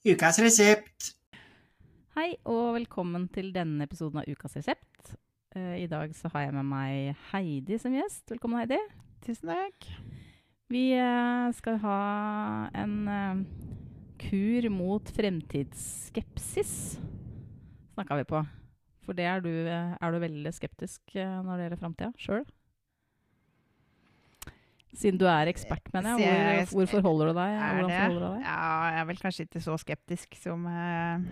Ukas resept. Hei og velkommen til denne episoden av Ukas resept. Eh, I dag så har jeg med meg Heidi som gjest. Velkommen, Heidi. Tusen takk. Vi eh, skal ha en eh, kur mot fremtidsskepsis, snakka vi på. For det er du, er du veldig skeptisk når det gjelder framtida sjøl? Siden du er ekspert, mener jeg. Hvor, hvor forholder du deg? Hvordan forholder du deg? Ja, jeg er vel kanskje ikke så skeptisk som uh,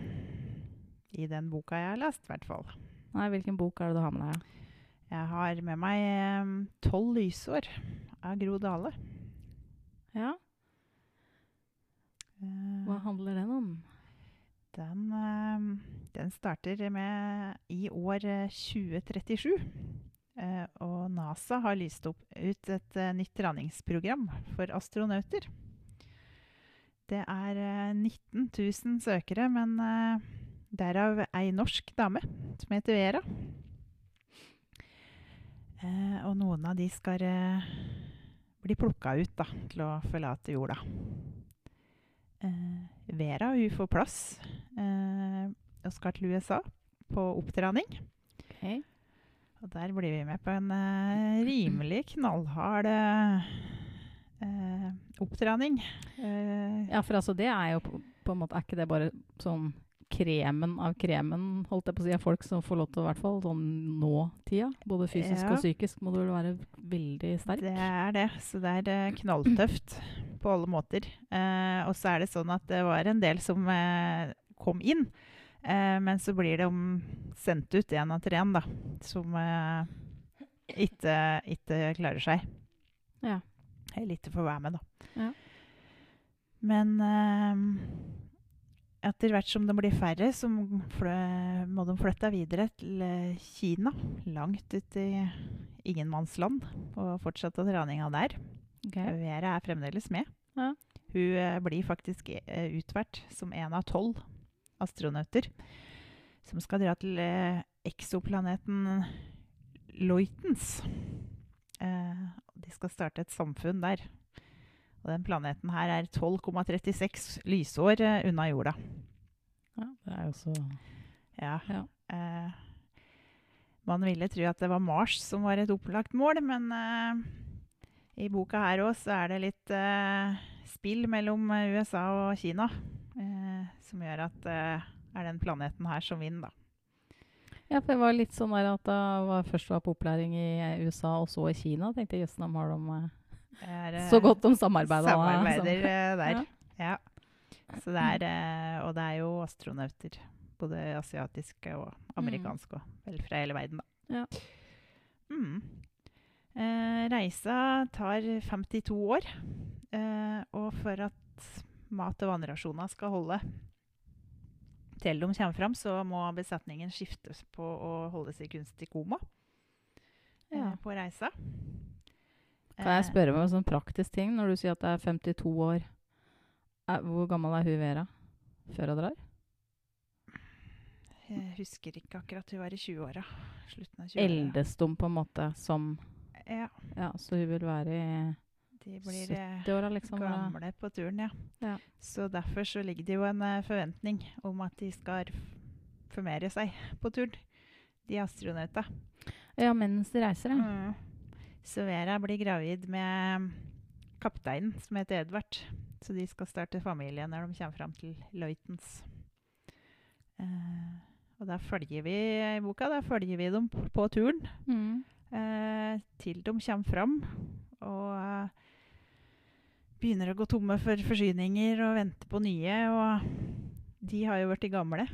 i den boka jeg har lest, i hvert fall. Nei, hvilken bok er det du har med deg? Jeg har med meg eh, 'Tolv lysår' av Gro Dale. Ja, Eh, Hva handler den om? den, den starter med i år eh, 2037. Eh, og NASA har lyst opp ut et eh, nytt treningsprogram for astronauter. Det er eh, 19 000 søkere, men eh, derav ei norsk dame som heter Vera. Eh, og noen av de skal eh, bli plukka ut da, til å forlate jorda. Eh, Vera hun får plass eh, og skal til USA på opptrening. Ok. Og der blir vi med på en uh, rimelig knallhard eh, opptrening. Ja, for altså det er jo på, på en måte Er ikke det bare sånn kremen av kremen, holdt jeg på å si, av folk som får lov til å hvert fall sånn nå-tida? Både fysisk Ja. og psykisk må du vel være veldig sterk? Det er det. Så det er knalltøft på alle måter. Og så er det sånn at det var en del som kom inn. Eh, men så blir de sendt ut én etter én, da. Som eh, ikke, ikke klarer seg. Ja. Eller ikke får være med, da. Ja. Men eh, etter hvert som de blir færre, så må de flytte videre til eh, Kina. Langt ut i ingenmannsland. Og fortsette treninga der. Okay. Vera er fremdeles med. Ja. Hun eh, blir faktisk utvert som en av tolv astronauter som skal dra til eh, eksoplaneten Loitens. Eh, de skal starte et samfunn der. Og den planeten her er 12,36 lysår eh, unna jorda. Ja, det er jo så Ja. Ja. Eh, man ville tro at det var Mars som var et opplagt mål, men eh, i boka her òg så er det litt eh, spill mellom USA og Kina som gjør at det er den planeten her som vinner, da. Ja, for det var litt sånn at da var først var på opplæring i USA, og så i Kina. tenkte jeg, jøss, har de eh, er, eh, så godt de samarbeider. Samarbeider der. Ja. Ja. Så det er, og det er jo astronauter. Både asiatiske og amerikanske. Og vel fra hele verden, da. Ja. Mm. Eh, reisa tar 52 år. Eh, og for at mat- og vannrasjoner skal holde de kommer fram, så må besetningen skiftes på å holde seg kunstig koma eh, Ja. på reisa. Kan jeg Eh, spørre meg om en sånn praktisk ting når du sier at det er 52 år? Hvor gammel er hun Vera før hun drar? Jeg husker ikke akkurat. Hun var i 20-åra. Slutten av 20-åra. Eldes de på en måte som Ja, Ja, så hun vil være i de blir eh, 70-åra, liksom? gamle på turen, ja. Ja. Så derfor så ligger det jo en eh, forventning om at de skal formere seg på turen. De astronautene. Ja, mens de reiser, ja. Mm. Så Vera blir gravid med kapteinen, som heter Edvard. Så de skal starte familie når de kommer fram til Leutens. Eh, og da følger vi i boka da følger vi dem på, turen. Mm. eh, til de kommer fram og begynner å gå tomme for forsyninger og vente på nye. Og de har jo blitt gamle.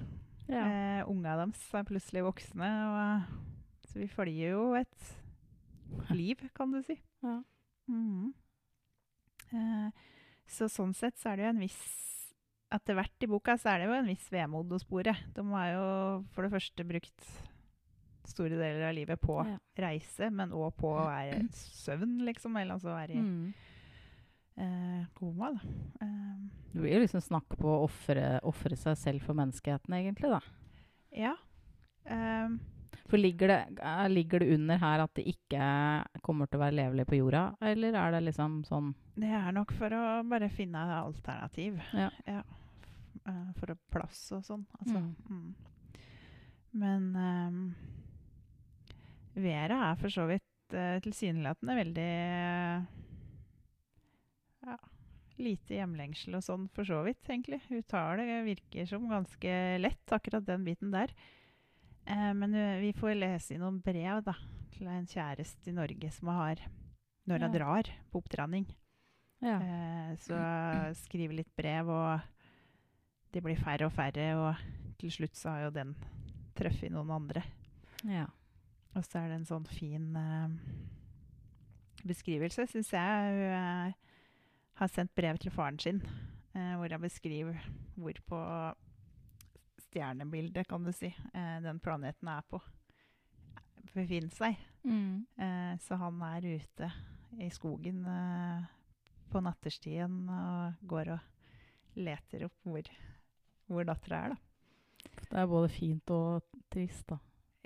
ja. Eh, Unga deres er plutselig voksne. Og, så vi følger jo et liv, kan du si. Ja. Mhm. Eh, så sånn sett så er det jo en viss Etter hvert i boka så er det jo en viss vemod å spore. De har jo for det første brukt store deler av livet på Ja. reise, men òg på å være søvn, liksom. Eller altså være i Mm. Eh, koma, da. Eh, Det blir liksom snakk på å ofre seg selv for menneskeheten, egentlig, da. ja. Eh, For ligger det, eh, ligger det under her at det ikke kommer til å være levelig på jorda, eller er det liksom sånn det er nok for å bare finne alternativ. Ja. ja. for å plass og sånn. Altså, Mm. mm. Men um, Vera er for så vidt uh, tilsynelatende veldig ja, lite hjemlengsel og sånn, for så vidt, egentlig. Hun tar det virker som ganske lett, akkurat den biten der. Eh, men uh, vi får lese i noen brev da, til en kjæreste i Norge som hun har når hun Ja. drar på oppdranning. Ja. Eh, så skriver litt brev, og det blir færre og færre. Og til slutt så har jo den truffet noen andre. ja. Og så er det en sånn fin eh, beskrivelse, syns jeg. Hun eh, har sendt brev til faren sin eh, hvor han beskriver hvor på stjernebildet, kan du si, eh, den planeten er på, befinner seg. Mm. Eh, så han er ute i skogen eh, på natterstien og går og leter opp hvor, hvor dattera er, da. Det er både fint og trist, da.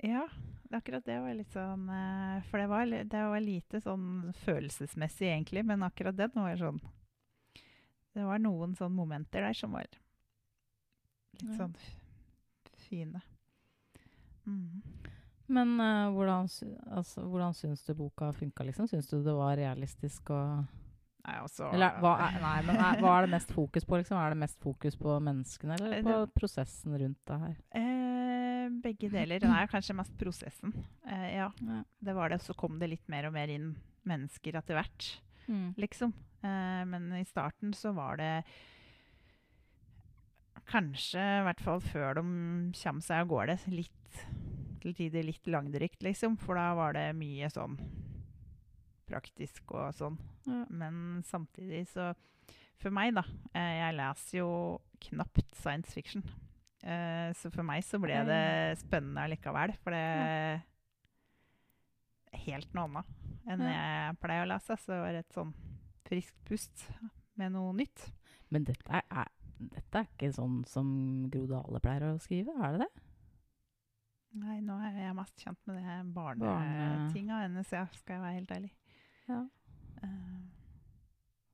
Ja, akkurat det var litt sånn eh, For det var, det var lite sånn følelsesmessig, egentlig, men akkurat den var sånn Det var noen sånne momenter der som var litt sånn fine. Mm. Men uh, hvordan, altså, hvordan syns du boka funka, liksom? Syns du det var realistisk og Nei, altså Eller hva er, nei, men er, hva er det mest fokus på, liksom? Er det mest fokus på menneskene, eller Eh, på det- prosessen rundt det her? eh, Begge deler. Det er kanskje mest prosessen. Eh, ja, Ja. det var det. Så kom det litt mer og mer inn mennesker etter hvert. Mm. liksom. Eh, men i starten så var det kanskje, i hvert fall før de kommer seg av gårde, litt til tider litt langdrygt, liksom. For da var det mye sånn praktisk og sånn. Ja. Men samtidig så For meg, da. Eh, jeg leser jo knapt science fiction. Eh, så for meg så ble det spennende allikevel. For det er helt noe annet enn Ja. jeg pleier å lese. Så det var et sånn friskt pust med noe nytt. Men dette er, er, dette er ikke sånn som Gro Dale pleier å skrive, er det det? Nei, nå er jeg mest kjent med det Barne- barnetinga hennes, ja, skal jeg være helt ærlig. Ja. Uh,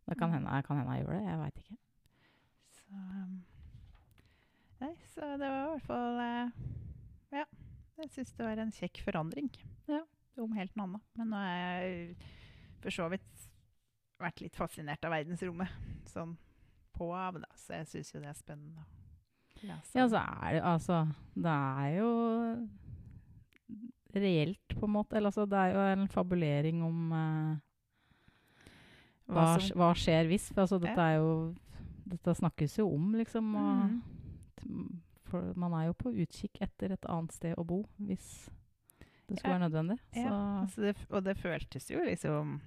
Det kan hende, kan hende jeg gjør det, jeg veit ikke. så um, Nei, så det var i hvert fall uh, Ja. Jeg syns det var en kjekk forandring. Ja. Om helt noe annet. Men nå har jeg for så vidt vært litt fascinert av verdensrommet. Sånn på av, da. Så jeg syns jo det er spennende. Ja, så er det altså Det er jo reelt, på en måte. Eller altså, det er jo en fabulering om eh, hva, som- hva skjer hvis. For altså, dette er jo Dette snakkes jo om, liksom. Og, mm For man er jo på utkikk etter et annet sted å bo hvis det skulle være nødvendig. Så Ja, altså det, og det føltes jo liksom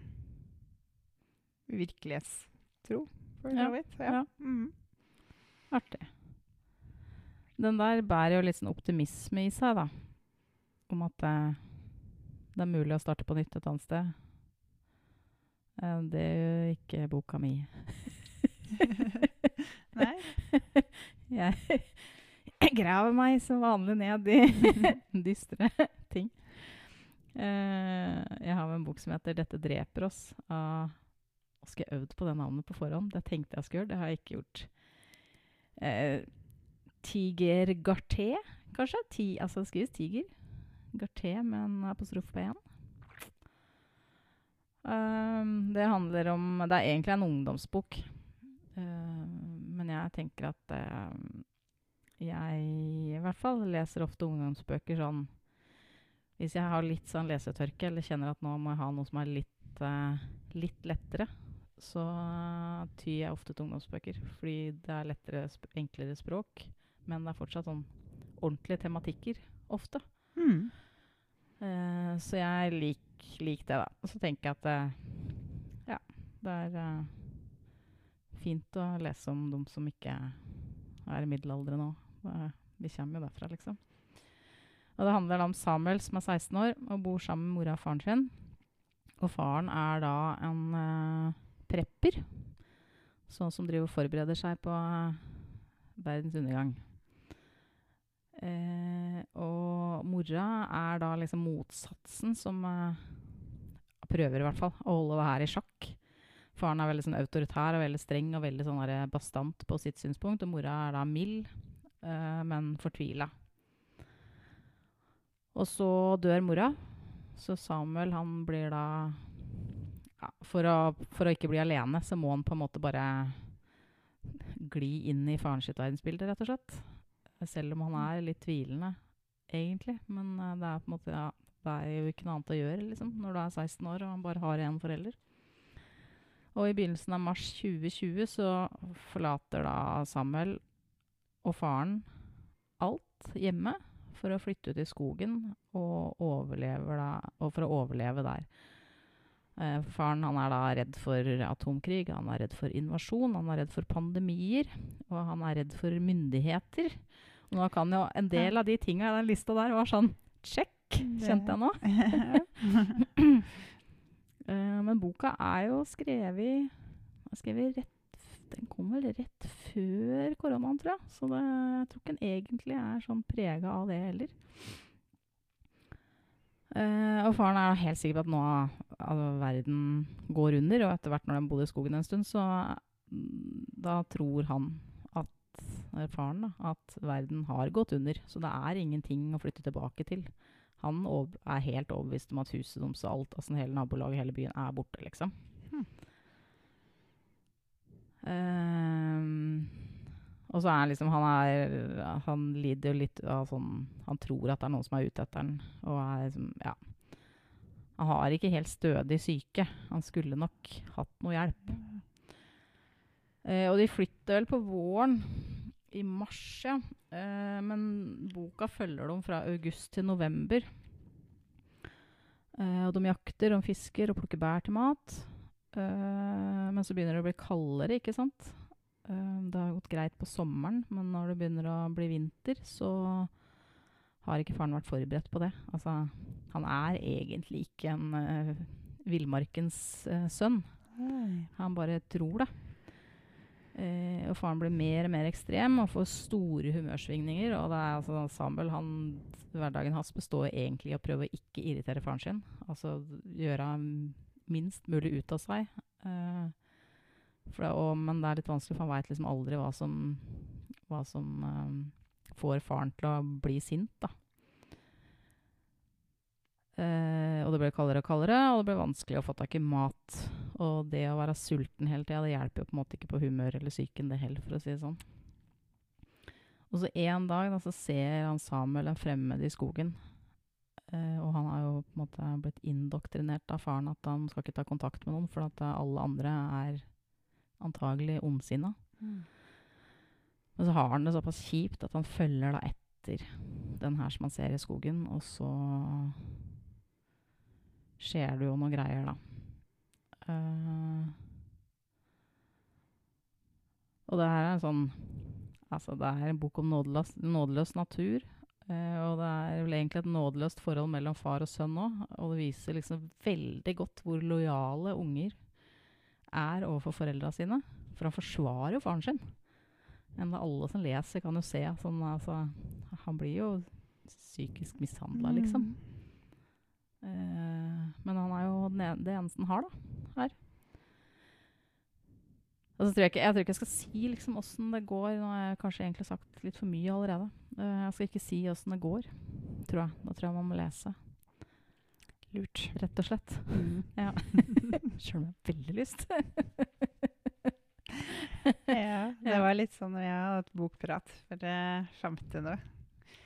virkelighetstro, for så vidt. ja. Ja. Mm. artig. Den der bærer jo litt sånn optimisme i seg, da. Om at det, det er mulig å starte på nytt et annet sted. Eh, Det gjør ikke boka mi. Nei? Jeg graver meg som vanlig ned i dystre ting. Eh, jeg har en bok som heter 'Dette dreper oss'. Av skal jeg øvd på det navnet på forhånd. Det tenkte jeg skulle gjøre. Det har jeg ikke gjort. Eh, Tiger Garté, kanskje? Ti, altså det skrives Tiger. Garté med en apostrof på én. Um, det handler om Det er egentlig en ungdomsbok. Uh, men jeg tenker at uh, jeg i hvert fall leser ofte ungdomsbøker sånn Hvis jeg har litt sånn lesetørke, eller kjenner at nå må jeg ha noe som er litt, uh, litt lettere, så tyr jeg ofte til ungdomsbøker. Fordi det er lettere, sp enklere språk, men det er fortsatt sånn ordentlige tematikker ofte. Mm. Uh, så jeg liker lik det, da. Og så tenker jeg at uh, ja, det er fint å lese om dem som ikke er i middelalderen nå. Vi kommer jo derfra, liksom. Og det handler om Samuel som er 16 år og bor sammen med mora og faren sin. Og faren er da en uh, prepper, sånn som driver og forbereder seg på uh, verdens undergang. Eh, og mora er da liksom motsatsen som prøver i hvert fall å holde det her i sjakk. Faren er veldig sånn autoritær og veldig streng og veldig sånn bastant på sitt synspunkt. Og mora er da mild, men fortvila. Og så dør mora. Så Samuel han blir da ja, for, å, for å ikke bli alene, så må han på en måte bare gli inn i faren sitt verdensbilde, rett og slett. Selv om han er litt tvilende, egentlig. Men uh, det er på en måte ja, det er jo ikke noe annet å gjøre liksom, når du er 16 år og han bare har én forelder. Og i begynnelsen av mars 2020 så forlater da Samuel og faren alt hjemme for å flytte ut i skogen og, da, og for å overleve der. Eh, faren han er da redd for atomkrig, han er redd for invasjon, han er redd for pandemier, og han er redd for myndigheter. Og nå kan jo en del av de tinga i den lista der var sånn Check! kjente jeg nå. eh, men boka er jo skrevet, skrevet rett Den kom vel rett før koronaen, tror jeg. Så det, jeg tror ikke den egentlig er sånn prega av det heller. Uh, og faren er helt sikker på at nå altså, verden går under, og etter hvert når de bodde i skogen en stund, så mm, da tror han at, faren da, at verden har gått under. Så det er ingenting å flytte tilbake til. Han er helt overbevist om at huset deres og alt, altså hele nabolaget, hele byen, er borte, liksom. Um, og så er han liksom han, er, han lider jo litt av sånn Han tror at det er noen som er ute etter han, og er liksom Ja. Han har ikke helt stødig syke. Han skulle nok hatt noe hjelp. Uh, og de flytter vel på våren i mars, ja. Uh, men boka følger dem fra august til november. Uh, og de jakter, de fisker og plukker bær til mat. Uh, men så begynner det å bli kaldere, ikke sant. det har gått greit på sommeren, men når det begynner å bli vinter, så har ikke faren vært forberedt på det. Altså, han er egentlig ikke en villmarkens sønn. Han bare tror det. Uh, og faren blir mer og mer ekstrem og får store humørsvingninger. Og det er altså Samuel, han, hverdagen hans består egentlig i å prøve å ikke irritere faren sin. Altså gjøre minst mulig ut av seg. Eh, det, og, men det er litt vanskelig, for han veit liksom aldri hva som, hva som uh, får faren til å bli sint, da. Uh, og det ble kaldere og kaldere, og det ble vanskelig å få tak i mat. Og det å være sulten hele tida, det hjelper jo på en måte ikke på humøret eller psyken, det heller, for å si det sånn. Og så en dag da, så ser han Samuel en fremmed i skogen. Eh, og han har jo på en måte blitt indoktrinert av faren at han skal ikke ta kontakt med noen, for at alle andre er antagelig ondsinna. Mm. Men så har han det såpass kjipt at han følger da etter den her som han ser i skogen, og så skjer det jo noe greier, da. Uh, og det her er en sånn Altså, det er en bok om nådeløs, nådeløs natur. Uh, og det er vel egentlig et nådeløst forhold mellom far og sønn òg. Og det viser liksom veldig godt hvor lojale unger er overfor foreldra sine. For han forsvarer jo faren sin. Men alle som leser, kan jo se sånn, altså, Han blir jo psykisk mishandla, liksom. Mm. Uh, men han er jo det eneste han har, da. Her. Altså, tror jeg, ikke, jeg tror ikke jeg skal si liksom åssen det går. Nå har jeg kanskje egentlig sagt litt for mye allerede. Uh, jeg skal ikke si åssen det går, tror jeg. Da tror jeg man må lese. Lurt. Rett og slett. Mm. Ja. Sjøl om jeg har veldig lyst. ja, det var litt sånn når jeg hadde bokprat for det femte nå.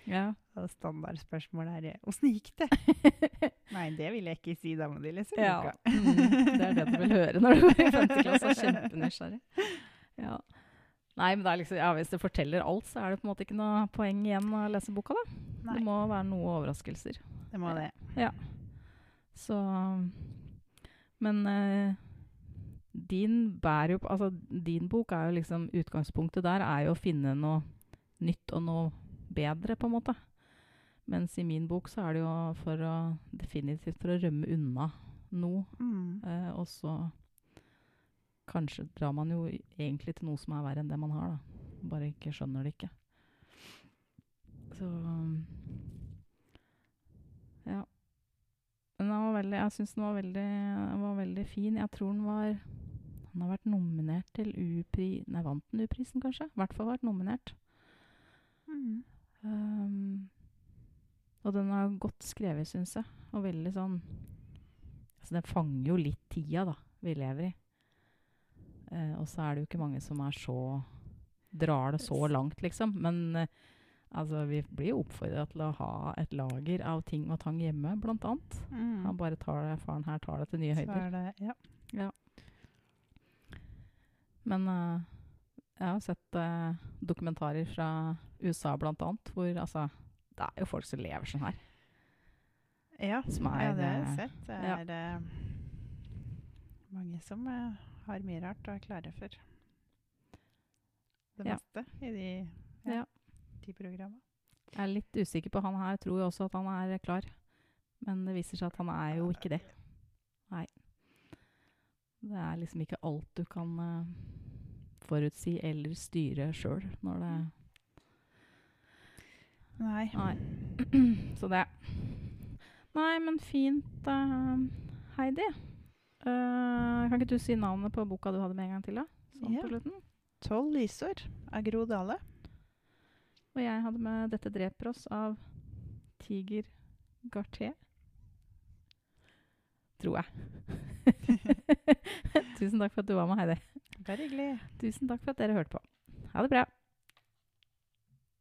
Ja. Og standardspørsmålet er 'Åssen gikk det?' Nei, det vil jeg ikke si. Da må de lese ja. mm, det er det du vil høre når du går i femte klasse. Kjempenysgjerrig. Ja. Nei, men det liksom, ja, hvis du forteller alt, så er det på en måte ikke noe poeng igjen å lese boka. da. Nei. Det må være noe overraskelser. Det må det. Ja. Så Men uh, din jo Altså, din bok er jo liksom Utgangspunktet der er jo å finne noe nytt og noe bedre, på en måte. Mens i min bok så er det jo for å, definitivt for å rømme unna noe. Mm. Eh, og så kanskje drar man jo egentlig til noe som er verre enn det man har, da. Bare ikke skjønner det ikke. Så Ja. Men den var veldig, jeg syns den var veldig, var veldig fin. Jeg tror den var Han har vært nominert til U-pri... Nei, vant den U-prisen, kanskje? I hvert fall vært nominert. Mm. Um, og den er godt skrevet, syns jeg. Og veldig sånn Altså, den fanger jo litt tida, da, vi lever i. Eh, og så er det jo ikke mange som er så Drar det så langt, liksom. Men eh, altså, vi blir jo oppfordra til å ha et lager av ting og tang hjemme, blant annet. Mm. Han bare tar det, faren her tar det til nye høyder. er det, ja. Men eh, jeg har sett eh, dokumentarer fra USA blant annet, hvor altså Det er jo folk som lever sånn her. Ja, Som ja, er, det har eh, jeg sett. Det er ja. mange som eh, har mye rart og er klare for det Ja. meste i de, Ja. de programmene. Jeg er litt usikker på han her. Tror jo også at han er klar. Men det viser seg at han er jo ikke det. Nei. Det er liksom ikke alt du kan uh, forutsi eller styre sjøl når det Nei. Nei. Så det. Nei, men fint, uh, Heidi. Eh, kan ikke du si navnet på boka du hadde med en gang til, da? Sånn Ja. på slutten. 'Tolv lysår' av Gro Dale. Og jeg hadde med 'Dette dreper oss' av Tiger Garté. Tror jeg. Tusen takk for at du var med, Heidi. Bare hyggelig. Tusen takk for at dere hørte på. Ha det bra.